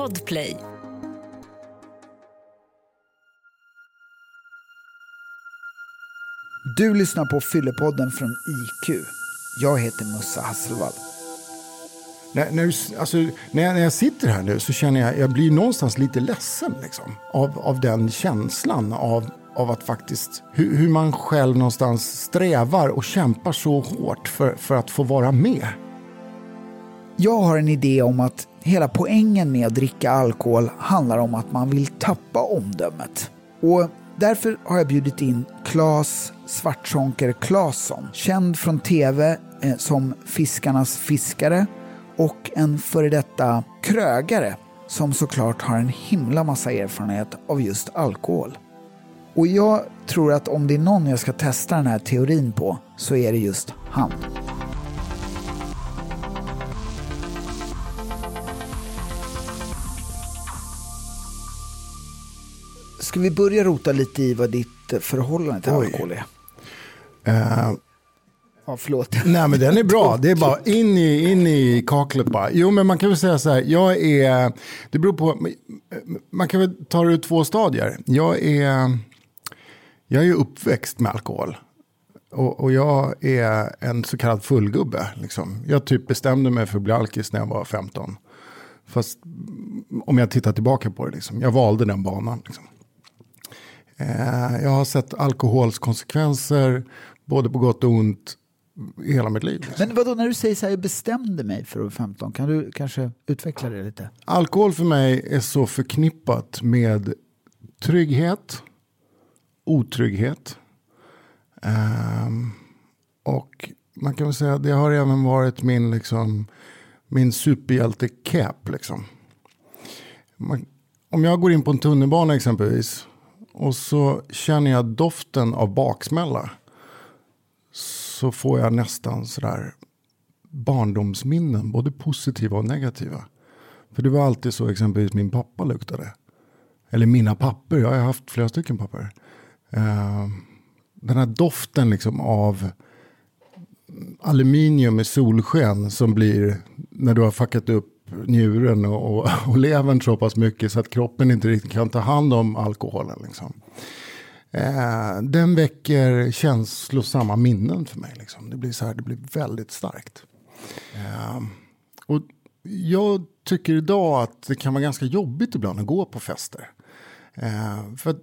Podplay. Du lyssnar på Fyllepodden från IQ. Jag heter Mussa Hasselvall. När, när, alltså, när, jag, när jag sitter här nu så känner jag, jag blir någonstans lite ledsen liksom, av, av den känslan av, av att faktiskt, hur, hur man själv någonstans strävar och kämpar så hårt för, för att få vara med. Jag har en idé om att hela poängen med att dricka alkohol handlar om att man vill tappa omdömet. Och därför har jag bjudit in Claes Svartzonker Claesson, känd från tv eh, som Fiskarnas fiskare och en före detta krögare som såklart har en himla massa erfarenhet av just alkohol. Och jag tror att om det är någon jag ska testa den här teorin på så är det just han. Ska vi börja rota lite i vad ditt förhållande till Oj. alkohol är? Eh, Ja, förlåt. Nej men den är bra, det är bara in i, in i kaklet bara. Jo men man kan väl säga så här, jag är, det beror på, man kan väl ta det ur två stadier. Jag är, jag är uppväxt med alkohol. Och, och jag är en så kallad fullgubbe. Liksom. Jag typ bestämde mig för att bli alkis när jag var 15. Fast om jag tittar tillbaka på det, liksom, jag valde den banan. Liksom. Eh, jag har sett alkohols konsekvenser, både på gott och ont, i hela mitt liv. Liksom. Men vadå, när du säger så här, jag bestämde mig för vara 15, kan du kanske utveckla det lite? Alkohol för mig är så förknippat med trygghet, otrygghet. Ehm, och man kan väl säga att det har även varit min, liksom, min superhjälte-cap. Liksom. Man, om jag går in på en tunnelbana exempelvis och så känner jag doften av baksmälla så får jag nästan sådär barndomsminnen, både positiva och negativa. För det var alltid så exempelvis min pappa luktade. Eller mina papper, jag har haft flera stycken papper. Eh, den här doften liksom av aluminium i solsken som blir när du har fuckat upp njuren och, och, och levern så pass mycket så att kroppen inte riktigt kan ta hand om alkoholen. Liksom. Eh, den väcker känslosamma minnen för mig. Liksom. Det blir så här, det blir väldigt starkt. Eh, och jag tycker idag att det kan vara ganska jobbigt ibland att gå på fester. Eh, för att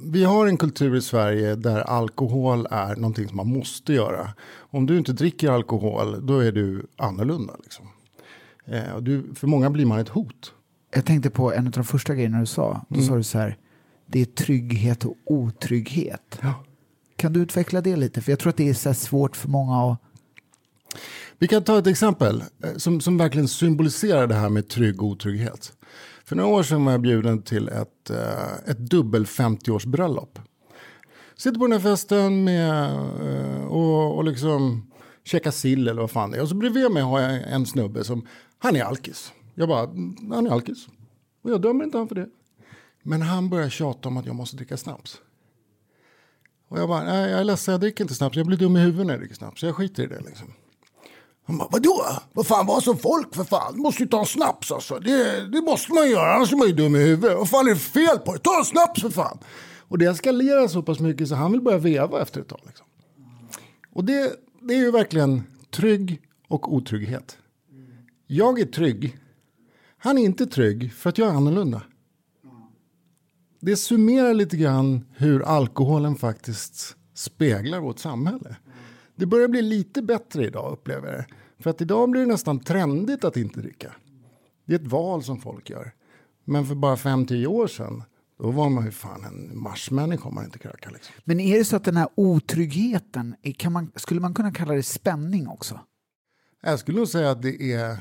vi har en kultur i Sverige där alkohol är någonting som man måste göra. Om du inte dricker alkohol, då är du annorlunda. Liksom. Eh, du, för många blir man ett hot. Jag tänkte på en av de första grejerna du sa. Då sa du så här, det är trygghet och otrygghet. Ja. Kan du utveckla det lite? För jag tror att det är så svårt för många att... Vi kan ta ett exempel eh, som, som verkligen symboliserar det här med trygg och otrygghet. För några år sedan var jag bjuden till ett, eh, ett dubbel 50-årsbröllop. Sitter på den här festen med, eh, och, och liksom Käka sill eller vad fan det är. Och så bredvid mig har jag en snubbe som, han är alkis. Jag bara, han är alkis. Och jag dömer inte han för det. Men han börjar tjata om att jag måste dricka snaps. Och jag bara, nej jag är ledsen, jag dricker inte snaps. Jag blir dum i huvudet när jag dricker snaps. Så jag skiter i det liksom. Han bara, vadå? Vad fan, var som folk för fan. Du måste ju ta en snaps alltså. Det, det måste man göra, annars är man ju dum i huvudet. Vad fan är det för fel på dig? Ta en snaps för fan. Och det eskalerar så pass mycket så han vill börja veva efter ett tag. Liksom. Och det, det är ju verkligen trygg och otrygghet. Jag är trygg. Han är inte trygg för att jag är annorlunda. Det summerar lite grann hur alkoholen faktiskt speglar vårt samhälle. Det börjar bli lite bättre idag upplever jag. För att idag blir det nästan trendigt att inte dricka. Det är ett val som folk gör. Men för bara 5-10 år sedan då var man ju fan en marsmänniska om man inte krökar. Liksom. Men är det så att den här otryggheten, kan man, skulle man kunna kalla det spänning också? Jag skulle nog säga att det är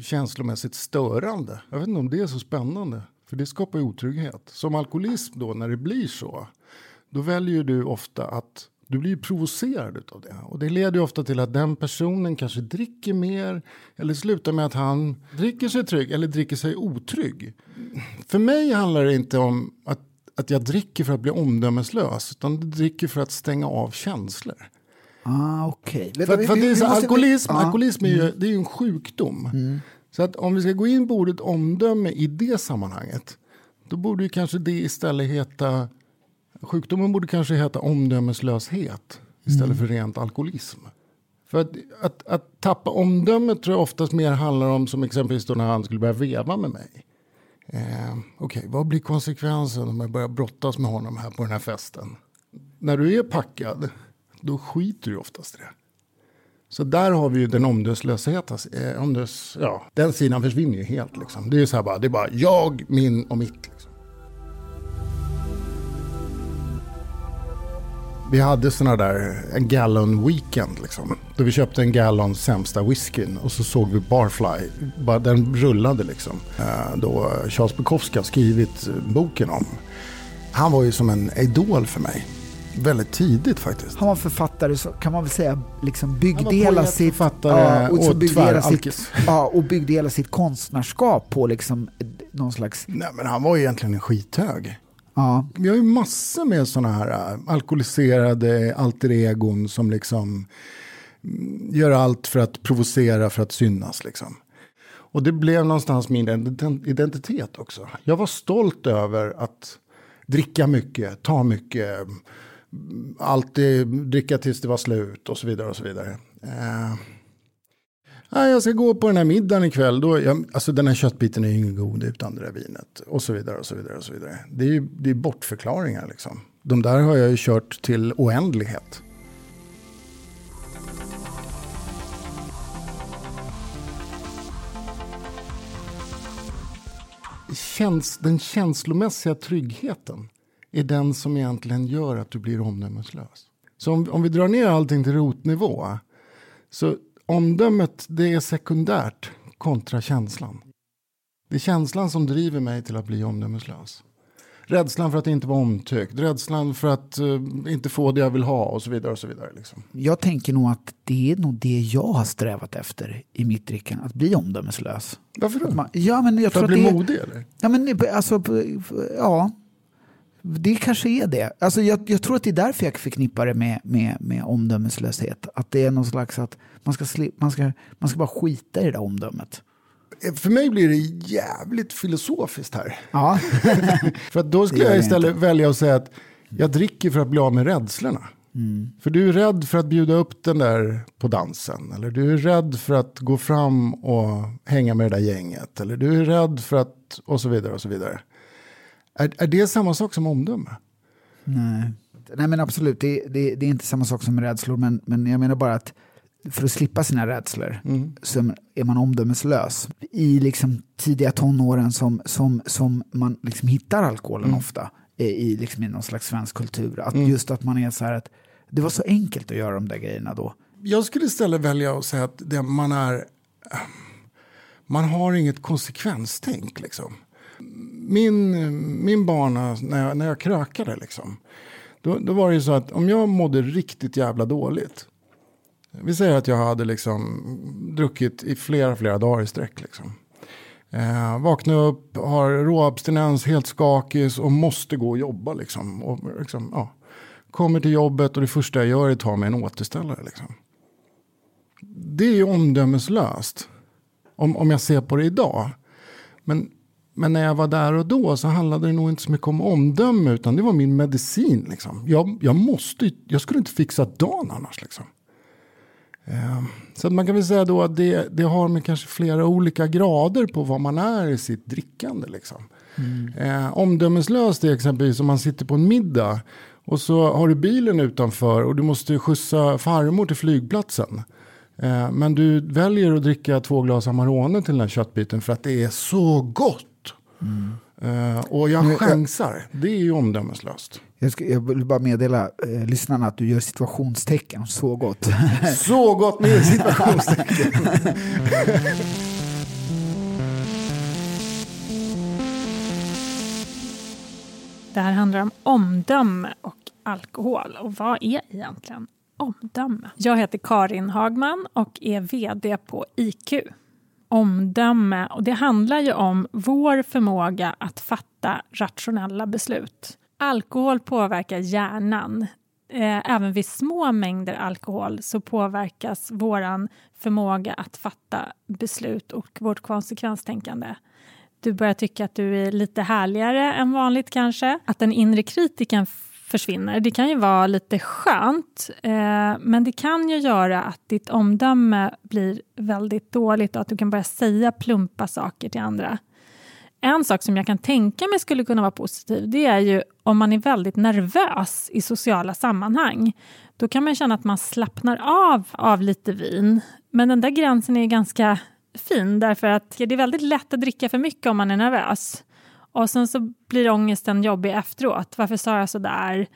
känslomässigt störande. Jag vet inte om det är så spännande. För det skapar otrygghet. Som alkoholism då, när det blir så. Då väljer du ofta att du blir provocerad av det. Och det leder ju ofta till att den personen kanske dricker mer. Eller slutar med att han dricker sig trygg eller dricker sig otrygg. För mig handlar det inte om att, att jag dricker för att bli omdömeslös. Utan jag dricker för att stänga av känslor. Ah, okej. För, Vi alkoholism, Ja. alkoholism är ju, det är ju en sjukdom. Så att om vi ska gå in på ordet omdöme i det sammanhanget. Då borde ju kanske det istället heta, sjukdomen borde kanske heta omdömeslöshet istället mm. för rent alkoholism. För att, att, att, tappa omdömet tror jag oftast mer handlar om som exempelvis då när han skulle börja veva med mig. Eh, Okej, okay, vad blir konsekvensen om jag börjar brottas med honom här på den här festen? När du är packad, då skiter du oftast i det. Så där har vi ju den omdömeslösheten. Eh, omdös, ja, den sidan försvinner ju helt. Liksom. Det är så här bara, det är bara jag, min och mitt. Liksom. Vi hade såna där, en gallon weekend liksom. Då vi köpte en gallon sämsta whiskyn och så såg vi Barfly. Bara den rullade liksom. Eh, då Charles Bukowski har skrivit boken om. Han var ju som en idol för mig väldigt tidigt faktiskt. Han var författare, så kan man väl säga, liksom byggde hela sitt... Ja, och, och, byggde sitt, ja, och byggde hela sitt konstnärskap på liksom någon slags... Nej, men han var ju egentligen en skithög. Ja. Vi har ju massor med sådana här äh, alkoholiserade alter egon som liksom mm, gör allt för att provocera, för att synas liksom. Och det blev någonstans min identitet också. Jag var stolt över att dricka mycket, ta mycket, mm, alltid dricka tills det var slut och så vidare. och så vidare. Eh, jag ska gå på den här middagen ikväll. Då, jag, alltså den här köttbiten är ju ingen god utan det där vinet. Och så vidare och så vidare. och så vidare. Det är ju det är bortförklaringar liksom. De där har jag ju kört till oändlighet. Käns den känslomässiga tryggheten är den som egentligen gör att du blir omdömeslös. Så om, om vi drar ner allting till rotnivå. Så omdömet det är sekundärt kontra känslan. Det är känslan som driver mig till att bli omdömeslös. Rädslan för att inte vara omtyckt, rädslan för att uh, inte få det jag vill ha och så vidare. och så vidare liksom. Jag tänker nog att det är nog det jag har strävat efter i mitt drickande, att bli omdömeslös. Varför då? Man, ja, men jag för tror att bli det, modig eller? Ja, men alltså, ja, det kanske är det. Alltså jag, jag, tror att det är därför jag förknippar det med, med, med omdömeslöshet. Att det är någon slags att man ska, man ska, man ska bara skita i det där omdömet. För mig blir det jävligt filosofiskt här. Ja. för då skulle jag istället inte. välja att säga att jag dricker för att bli av med rädslorna. Mm. För du är rädd för att bjuda upp den där på dansen. Eller du är rädd för att gå fram och hänga med det där gänget. Eller du är rädd för att och så vidare och så vidare. Är, är det samma sak som omdöme? Nej, Nej men absolut. Det, det, det är inte samma sak som rädslor. Men, men jag menar bara att för att slippa sina rädslor mm. så är man omdömeslös. I liksom tidiga tonåren som, som, som man liksom hittar alkoholen mm. ofta i, liksom i någon slags svensk kultur. Att mm. Just att man är så här att det var så enkelt att göra de där grejerna då. Jag skulle istället välja att säga att det, man är man har inget konsekvenstänk. Liksom min, min bana när jag, när jag krökade liksom. Då, då var det ju så att om jag mådde riktigt jävla dåligt. Vi säger att jag hade liksom druckit i flera, flera dagar i sträck. Liksom. Eh, vaknar upp, har råabstinens, helt skakig och måste gå och jobba. Liksom. Och, liksom, ja. Kommer till jobbet och det första jag gör är att ta mig en återställare. Liksom. Det är ju omdömeslöst. Om, om jag ser på det idag. Men men när jag var där och då så handlade det nog inte så mycket om omdöme utan det var min medicin. Liksom. Jag, jag, måste, jag skulle inte fixa dagen annars. Liksom. Eh, så man kan väl säga då att det, det har med kanske flera olika grader på vad man är i sitt drickande. Liksom. Mm. Eh, omdömeslöst är exempelvis om man sitter på en middag och så har du bilen utanför och du måste skjutsa farmor till flygplatsen. Eh, men du väljer att dricka två glas Amarone till den här köttbiten för att det är så gott. Mm. Uh, och jag chansar. Det är ju omdömeslöst. Jag, ska, jag vill bara meddela eh, lyssnarna att du gör situationstecken. Så gott. så gott med situationstecken. Det här handlar om omdöme och alkohol. Och vad är egentligen omdöme? Jag heter Karin Hagman och är vd på IQ omdöme. Och det handlar ju om vår förmåga att fatta rationella beslut. Alkohol påverkar hjärnan eh, även vid små mängder alkohol så påverkas vår förmåga att fatta beslut och vårt konsekvenstänkande. Du börjar tycka att du är lite härligare än vanligt kanske. Att den inre kritiken försvinner. Det kan ju vara lite skönt, eh, men det kan ju göra att ditt omdöme blir väldigt dåligt och att du kan börja säga plumpa saker till andra. En sak som jag kan tänka mig skulle kunna vara positiv, det är ju om man är väldigt nervös i sociala sammanhang. Då kan man känna att man slappnar av av lite vin. Men den där gränsen är ganska fin, därför att det är väldigt lätt att dricka för mycket om man är nervös. Och sen så blir ångesten jobbig efteråt. Varför sa jag så där?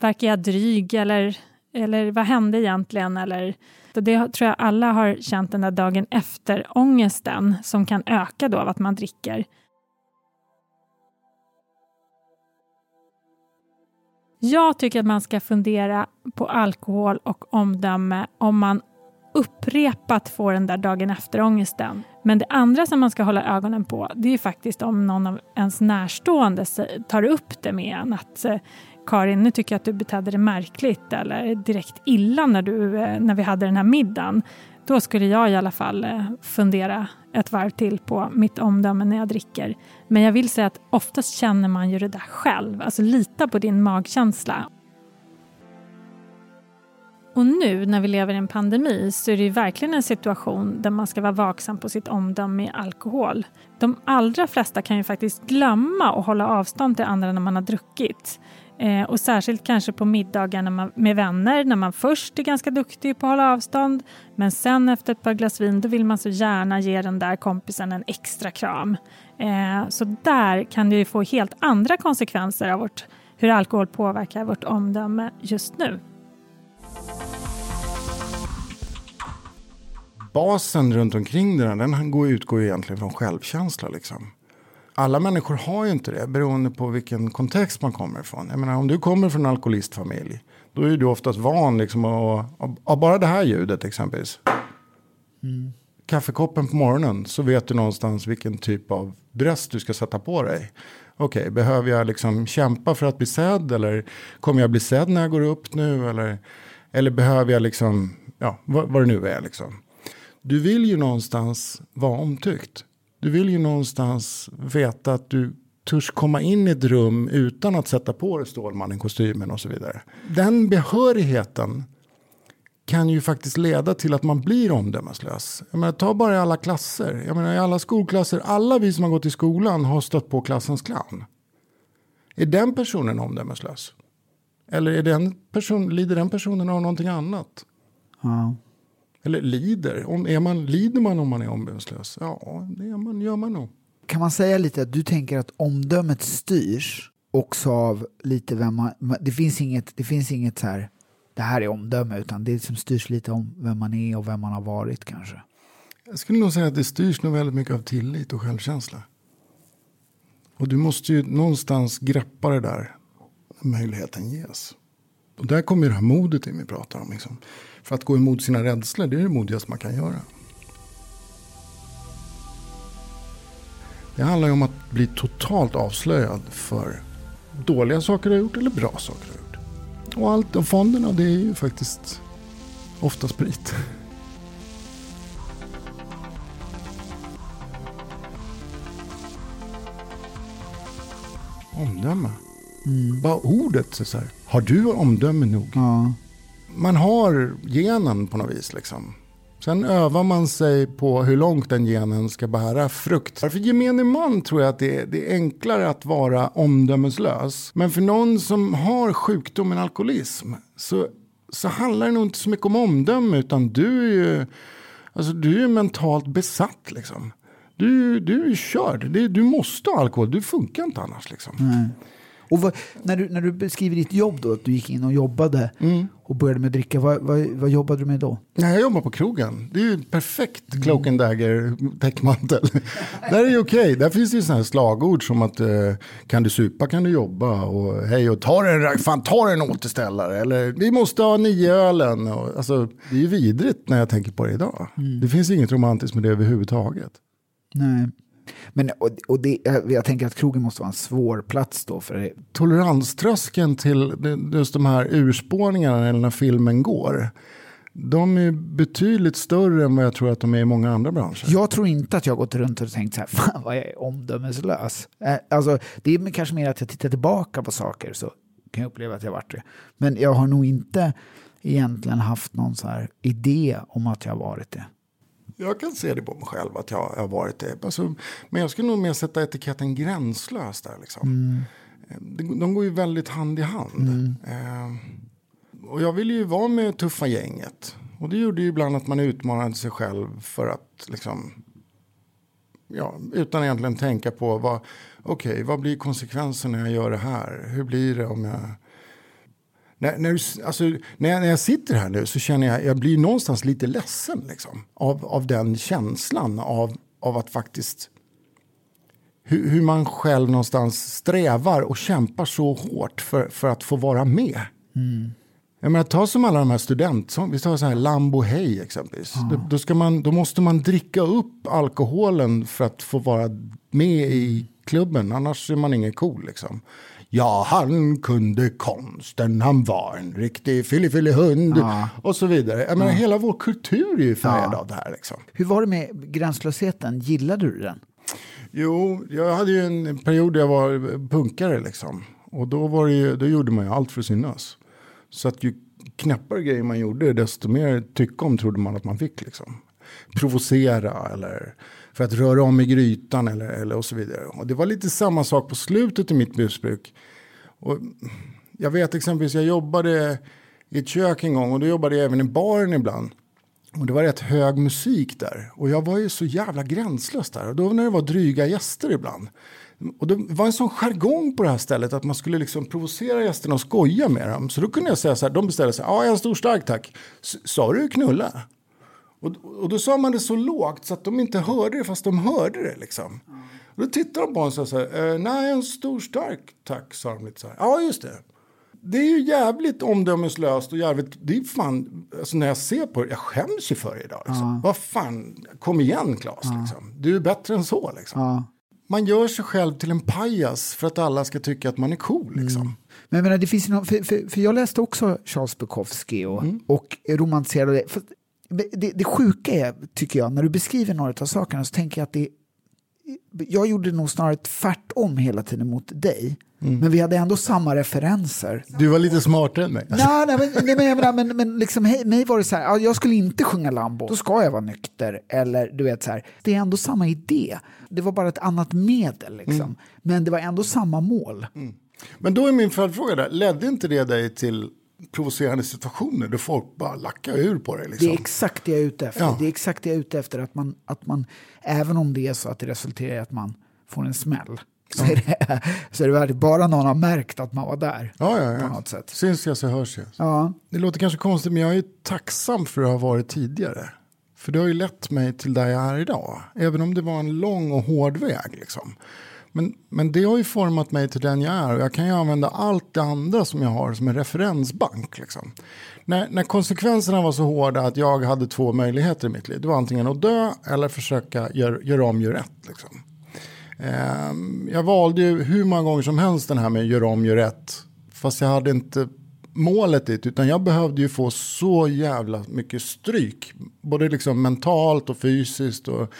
Verkar jag dryg eller, eller vad hände egentligen? Eller, det tror jag alla har känt den där dagen efter-ångesten som kan öka då av att man dricker. Jag tycker att man ska fundera på alkohol och omdöme om man upprepat får den där dagen efter-ångesten. Men det andra som man ska hålla ögonen på det är faktiskt om någon av ens närstående tar upp det med en. Att eh, Karin, nu tycker jag att du betedde dig märkligt eller direkt illa när, du, eh, när vi hade den här middagen. Då skulle jag i alla fall eh, fundera ett varv till på mitt omdöme när jag dricker. Men jag vill säga att oftast känner man ju det där själv. Alltså lita på din magkänsla. Och nu när vi lever i en pandemi så är det verkligen en situation där man ska vara vaksam på sitt omdöme i alkohol. De allra flesta kan ju faktiskt glömma att hålla avstånd till andra när man har druckit. Eh, och särskilt kanske på middagar med vänner när man först är ganska duktig på att hålla avstånd men sen efter ett par glas vin då vill man så gärna ge den där kompisen en extra kram. Eh, så där kan det ju få helt andra konsekvenser av vårt, hur alkohol påverkar vårt omdöme just nu. Basen runt omkring den, den går, utgår egentligen från självkänsla. Liksom. Alla människor har ju inte det beroende på vilken kontext man kommer ifrån. Jag menar, om du kommer från en alkoholistfamilj då är du oftast van liksom, av bara det här ljudet exempelvis. Mm. Kaffekoppen på morgonen så vet du någonstans vilken typ av dress du ska sätta på dig. Okej, okay, behöver jag liksom kämpa för att bli sedd eller kommer jag bli sedd när jag går upp nu? Eller, eller behöver jag liksom, ja, vad, vad det nu är liksom. Du vill ju någonstans vara omtyckt. Du vill ju någonstans veta att du törs komma in i ett rum utan att sätta på dig Stålmannen-kostymen och så vidare. Den behörigheten kan ju faktiskt leda till att man blir omdömeslös. Jag menar, ta bara i alla klasser. Jag menar, I alla skolklasser, alla vi som har gått i skolan har stött på klassens clown. Är den personen omdömeslös? Eller är den person, lider den personen av någonting annat? Ja. Eller lider. Om, är man, lider man om man är omdömeslös? Ja, det är man, gör man nog. Kan man säga lite att du tänker att omdömet styrs också av lite vem man... Det finns inget, det finns inget så här, det här är omdöme, utan det som styrs lite om vem man är och vem man har varit kanske. Jag skulle nog säga att det styrs nog väldigt mycket av tillit och självkänsla. Och du måste ju någonstans greppa det där när möjligheten ges. Och där kommer det här modet in vi pratar om. Liksom. För att gå emot sina rädslor, det är det modigaste man kan göra. Det handlar ju om att bli totalt avslöjad för dåliga saker du har gjort eller bra saker du har gjort. Och allt, och fonderna det är ju faktiskt ofta sprit. Omdöme. Mm. Bara ordet. Så här. Har du omdöme nog? Ja man har genen på något vis. Liksom. Sen övar man sig på hur långt den genen ska bära frukt. För gemene man tror jag att det är, det är, enklare att vara omdömeslös. Men för någon som har sjukdomen alkoholism så, så handlar det nog inte så mycket om omdöme utan du är ju, alltså, du är mentalt besatt. Liksom. Du, du är körd. Du, måste ha alkohol. Du funkar inte annars. Liksom. Mm. Och vad, när, du, när du beskriver ditt jobb då, att du gick in och jobbade mm. och började med att dricka, vad, vad, vad jobbade du med då? Nej, jag jobbar på krogen. Det är ju en perfekt cloak and dagger täckmantel. där är ju okej. Okay. Där finns det ju sådana här slagord som att eh, kan du supa kan du jobba och hej och ta en, fan, ta en återställare eller vi måste ha nio ölen. Och, alltså, det är ju vidrigt när jag tänker på det idag. Mm. Det finns inget romantiskt med det överhuvudtaget. Nej. Men, och, och det, jag tänker att krogen måste vara en svår plats då. För det. Toleranströskeln till just de här urspårningarna eller när filmen går. De är betydligt större än vad jag tror att de är i många andra branscher. Jag tror inte att jag gått runt och tänkt så här, fan vad jag är omdömeslös. Eh, alltså, det är kanske mer att jag tittar tillbaka på saker så kan jag uppleva att jag varit det. Men jag har nog inte egentligen haft någon så här idé om att jag har varit det. Jag kan se det på mig själv att jag har varit det. Alltså, men jag skulle nog mer sätta etiketten gränslös där. Liksom. Mm. De, de går ju väldigt hand i hand. Mm. Eh, och jag ville ju vara med tuffa gänget. Och det gjorde ju ibland att man utmanade sig själv för att liksom. Ja, utan egentligen tänka på vad. Okej, okay, vad blir konsekvensen när jag gör det här? Hur blir det om jag när, när, alltså, när, jag, när jag sitter här nu så känner jag, jag blir någonstans lite ledsen liksom, av, av den känslan av, av att faktiskt hur, hur, man själv någonstans strävar och kämpar så hårt för, för att få vara med. Mm. Jag menar, ta som alla de här student, vi tar så här Lambo Hey exempelvis. Mm. Då, då, ska man, då måste man dricka upp alkoholen för att få vara med i klubben, annars är man ingen cool liksom. Ja, han kunde konsten, han var en riktig fillifillihund ja. och så vidare. Jag menar, ja. hela vår kultur är ju färgad ja. av det här. Liksom. Hur var det med gränslösheten? Gillade du den? Jo, jag hade ju en period där jag var punkare liksom. Och då, var ju, då gjorde man ju allt för att synas. Så att ju knäppare grejer man gjorde, desto mer tycka om trodde man att man fick. Liksom. Provocera eller för att röra om i grytan eller, eller och så vidare. Och det var lite samma sak på slutet i mitt busbruk. Och jag vet exempelvis, jag jobbade i ett kök en gång och då jobbade jag även i baren ibland. Och det var rätt hög musik där. Och jag var ju så jävla gränslös där. Och då när det var dryga gäster ibland. Och det var en sån jargong på det här stället att man skulle liksom provocera gästerna och skoja med dem. Så då kunde jag säga så här, de beställde så här, ja en stor stark tack. Sa du knulla? Och, och då sa man det så lågt så att de inte hörde det fast de hörde det liksom. Mm. Och då tittade de på honom och sa eh, nej en stor stark tack sa de lite så här. Ja just det. Det är ju jävligt omdömeslöst och jävligt, det är fan, alltså när jag ser på det, jag skäms ju för det idag. Liksom. Ja. Vad fan, kom igen Claes, ja. liksom. du är bättre än så liksom. Man gör sig själv till en pajas för att alla ska tycka att man är cool. Liksom. Mm. Men jag, menar, det finns någon, för, för, för, jag läste också Charles Bukowski och, mm. och romantiserade det. Det, det sjuka är, tycker jag, när du beskriver några av sakerna så tänker jag att det jag gjorde nog snarare tvärtom hela tiden mot dig. Mm. Men vi hade ändå samma referenser. Du var lite smartare än mig. Nej, nej, men, nej, men, jag menar, men, men liksom, hej, mig var det så här, jag skulle inte sjunga Lambo, då ska jag vara nykter. Eller du vet så här, det är ändå samma idé. Det var bara ett annat medel liksom. Mm. Men det var ändå samma mål. Mm. Men då är min följdfråga där, ledde inte det dig till provocerande situationer där folk bara lackar ur på det. Liksom. Det är exakt det jag är ute efter. Ja. Det är exakt det jag är ute efter. Att man, att man, även om det är så att det resulterar i att man får en smäll så är det, så är det värt bara någon har märkt att man var där. Ja, ja, ja. På något sätt. Syns jag så hörs jag. Ja. Det låter kanske konstigt men jag är tacksam för att ha varit tidigare. För det har ju lett mig till där jag är idag. Även om det var en lång och hård väg. Liksom. Men, men det har ju format mig till den jag är och jag kan ju använda allt det andra som jag har som en referensbank. Liksom. När, när konsekvenserna var så hårda att jag hade två möjligheter i mitt liv. Det var antingen att dö eller försöka göra gör om, gör rätt. Liksom. Eh, jag valde ju hur många gånger som helst den här med gör om, gör rätt. Fast jag hade inte målet dit, utan jag behövde ju få så jävla mycket stryk. Både liksom mentalt och fysiskt. Och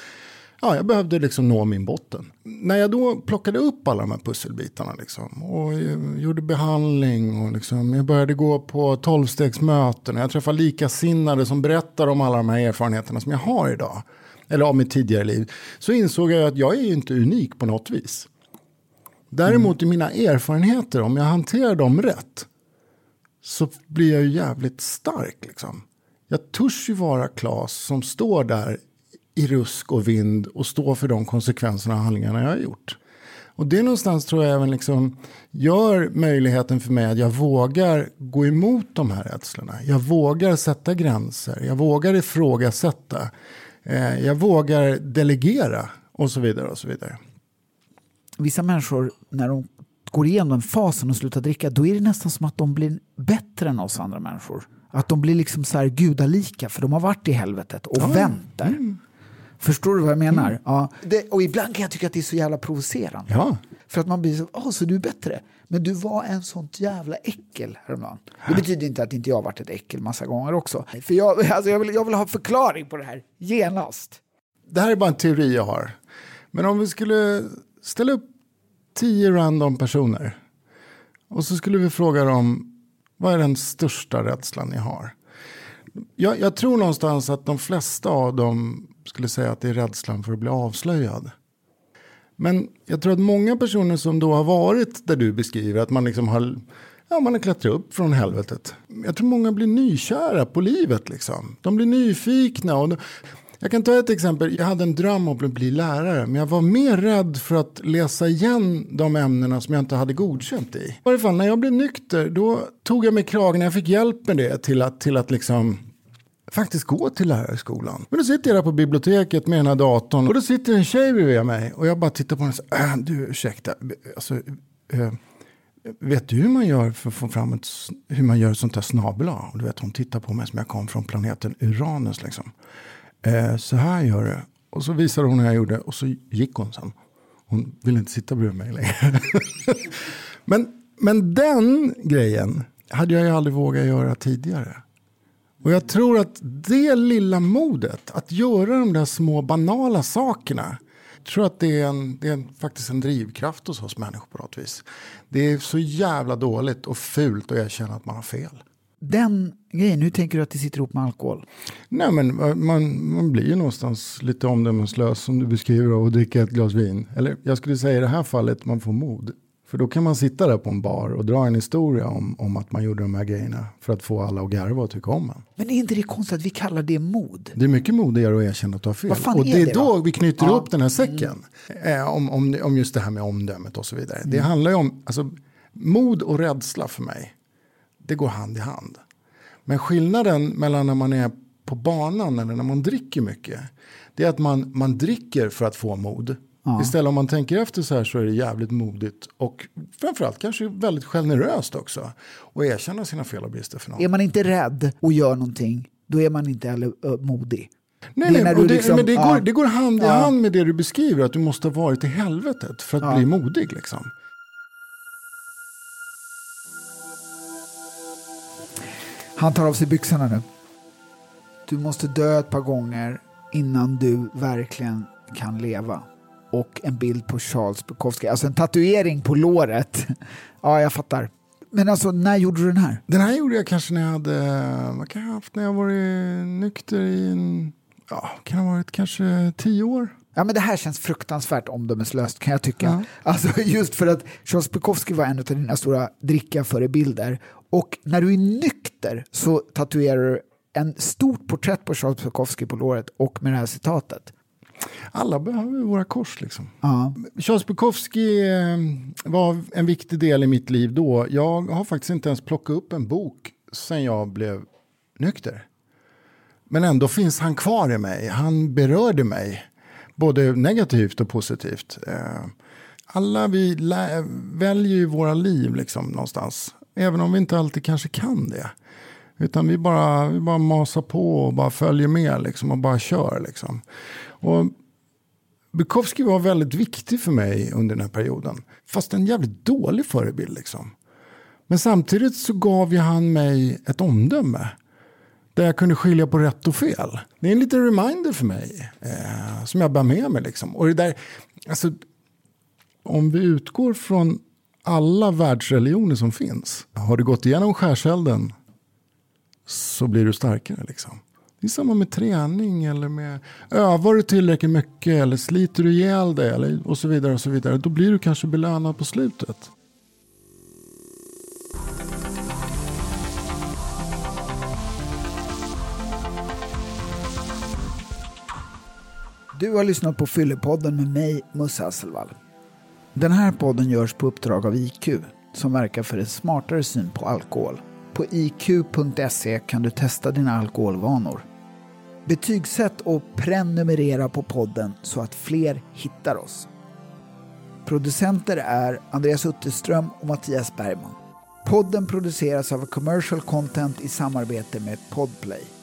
ja, jag behövde liksom nå min botten. När jag då plockade upp alla de här pusselbitarna liksom, och eh, gjorde behandling och liksom, jag började gå på tolvstegsmöten. Jag träffade likasinnade som berättar om alla de här erfarenheterna som jag har idag. Eller av mitt tidigare liv. Så insåg jag att jag är ju inte unik på något vis. Däremot i mina erfarenheter, om jag hanterar dem rätt. Så blir jag ju jävligt stark liksom. Jag törs ju vara Klas som står där i rusk och vind och stå för de konsekvenserna och handlingarna jag har gjort. Och det någonstans tror jag även liksom gör möjligheten för mig att jag vågar gå emot de här rädslorna. Jag vågar sätta gränser, jag vågar ifrågasätta, eh, jag vågar delegera och så vidare. och så vidare. Vissa människor, när de går igenom den fasen och slutar dricka, då är det nästan som att de blir bättre än oss andra människor. Att de blir liksom så här gudalika, för de har varit i helvetet och ja. vänt där. Mm. Förstår du vad jag menar? Ja. Det, och ibland kan jag tycka att det är så jävla provocerande. Ja. För att man blir så, åh, så du är bättre. Men du var en sånt jävla äckel häromdagen. Det betyder inte att inte jag varit ett äckel massa gånger också. För jag, alltså jag, vill, jag vill ha förklaring på det här, genast. Det här är bara en teori jag har. Men om vi skulle ställa upp tio random personer. Och så skulle vi fråga dem, vad är den största rädslan ni har? Jag, jag tror någonstans att de flesta av dem skulle säga att det är rädslan för att bli avslöjad. Men jag tror att många personer som då har varit där du beskriver att man liksom har, ja, man har klättrat upp från helvetet. Jag tror många blir nykära på livet liksom. De blir nyfikna. Och jag kan ta ett exempel. Jag hade en dröm om att bli lärare. Men jag var mer rädd för att läsa igen de ämnena som jag inte hade godkänt i. I varje fall när jag blev nykter då tog jag mig kragen. Jag fick hjälp med det till att, till att liksom faktiskt gå till lärarskolan. Men då sitter jag där på biblioteket med den här datorn och då sitter en tjej bredvid mig och jag bara tittar på henne och säger, äh, du ursäkta, alltså, äh, vet du hur man gör för att få fram ett, hur man gör ett sånt här snabel Och du vet hon tittar på mig som jag kom från planeten Uranus liksom. Äh, så här gör du. Och så visade hon hur jag gjorde och så gick hon sen. Hon ville inte sitta bredvid mig längre. men, men den grejen hade jag ju aldrig vågat göra tidigare. Och jag tror att det lilla modet, att göra de där små banala sakerna, jag tror att det är, en, det är en, faktiskt en drivkraft hos oss människor på något vis. Det är så jävla dåligt och fult att erkänna att man har fel. Den grejen, hur tänker du att det sitter ihop med alkohol? Nej men man, man blir ju någonstans lite omdömeslös som du beskriver av att dricka ett glas vin. Eller jag skulle säga i det här fallet man får mod. För då kan man sitta där på en bar och dra en historia om, om att man gjorde de här grejerna för att få alla att garva och tycka om en. Men är inte det konstigt att vi kallar det mod? Det är mycket modigare att erkänna att du har fel. och det är, det, då vi knyter ja. upp den här säcken. Mm. Eh, om, om, om just det här med omdömet och så vidare. Mm. Det handlar ju om, alltså, mod och rädsla för mig, det går hand i hand. Men skillnaden mellan när man är på banan eller när man dricker mycket, det är att man, man dricker för att få mod. Ja. Istället om man tänker efter så här så är det jävligt modigt och framförallt kanske väldigt generöst också. Och erkänna sina fel och brister för någon. Är man inte rädd och gör någonting, då är man inte heller modig. Nej, det nej, det, liksom, men det, går, det går hand i hand med det du beskriver, att du måste ha varit i helvetet för att ja. bli modig. Liksom. Han tar av sig byxorna nu. Du måste dö ett par gånger innan du verkligen kan leva och en bild på Charles Bukowski. Alltså en tatuering på låret. ja, jag fattar. Men alltså, när gjorde du den här? Den här gjorde jag kanske när jag hade, vad kan jag ha haft när jag varit nykter i en, ja, kan ha varit kanske tio år. Ja, men det här känns fruktansvärt omdömeslöst kan jag tycka. Ja. Alltså, just för att Charles Bukowski var en av dina stora dricka-förebilder. Och när du är nykter så tatuerar du en stort porträtt på Charles Bukowski på låret och med det här citatet. Alla behöver våra kors. Liksom. Ja. Charles Bukowski eh, var en viktig del i mitt liv då. Jag har faktiskt inte ens plockat upp en bok sen jag blev nykter. Men ändå finns han kvar i mig. Han berörde mig. Både negativt och positivt. Eh, alla vi väljer ju våra liv liksom någonstans. Även om vi inte alltid kanske kan det. Utan vi bara, vi bara masar på och bara följer med liksom, och bara kör. Liksom. Och Bukowski var väldigt viktig för mig under den här perioden. Fast en jävligt dålig förebild liksom. Men samtidigt så gav ju han mig ett omdöme. Där jag kunde skilja på rätt och fel. Det är en liten reminder för mig. Eh, som jag bär med mig liksom. Och det där, alltså, om vi utgår från alla världsreligioner som finns. Har du gått igenom skärselden så blir du starkare liksom. Det är samma med träning eller med övar du tillräckligt mycket eller sliter du ihjäl dig eller, och så vidare och så vidare. Då blir du kanske belönad på slutet. Du har lyssnat på Fyllepodden med mig, Musse Hasselvall. Den här podden görs på uppdrag av IQ som verkar för en smartare syn på alkohol. På iq.se kan du testa dina alkoholvanor. Betygsätt och prenumerera på podden så att fler hittar oss. Producenter är Andreas Utterström och Mattias Bergman. Podden produceras av Commercial Content i samarbete med Podplay.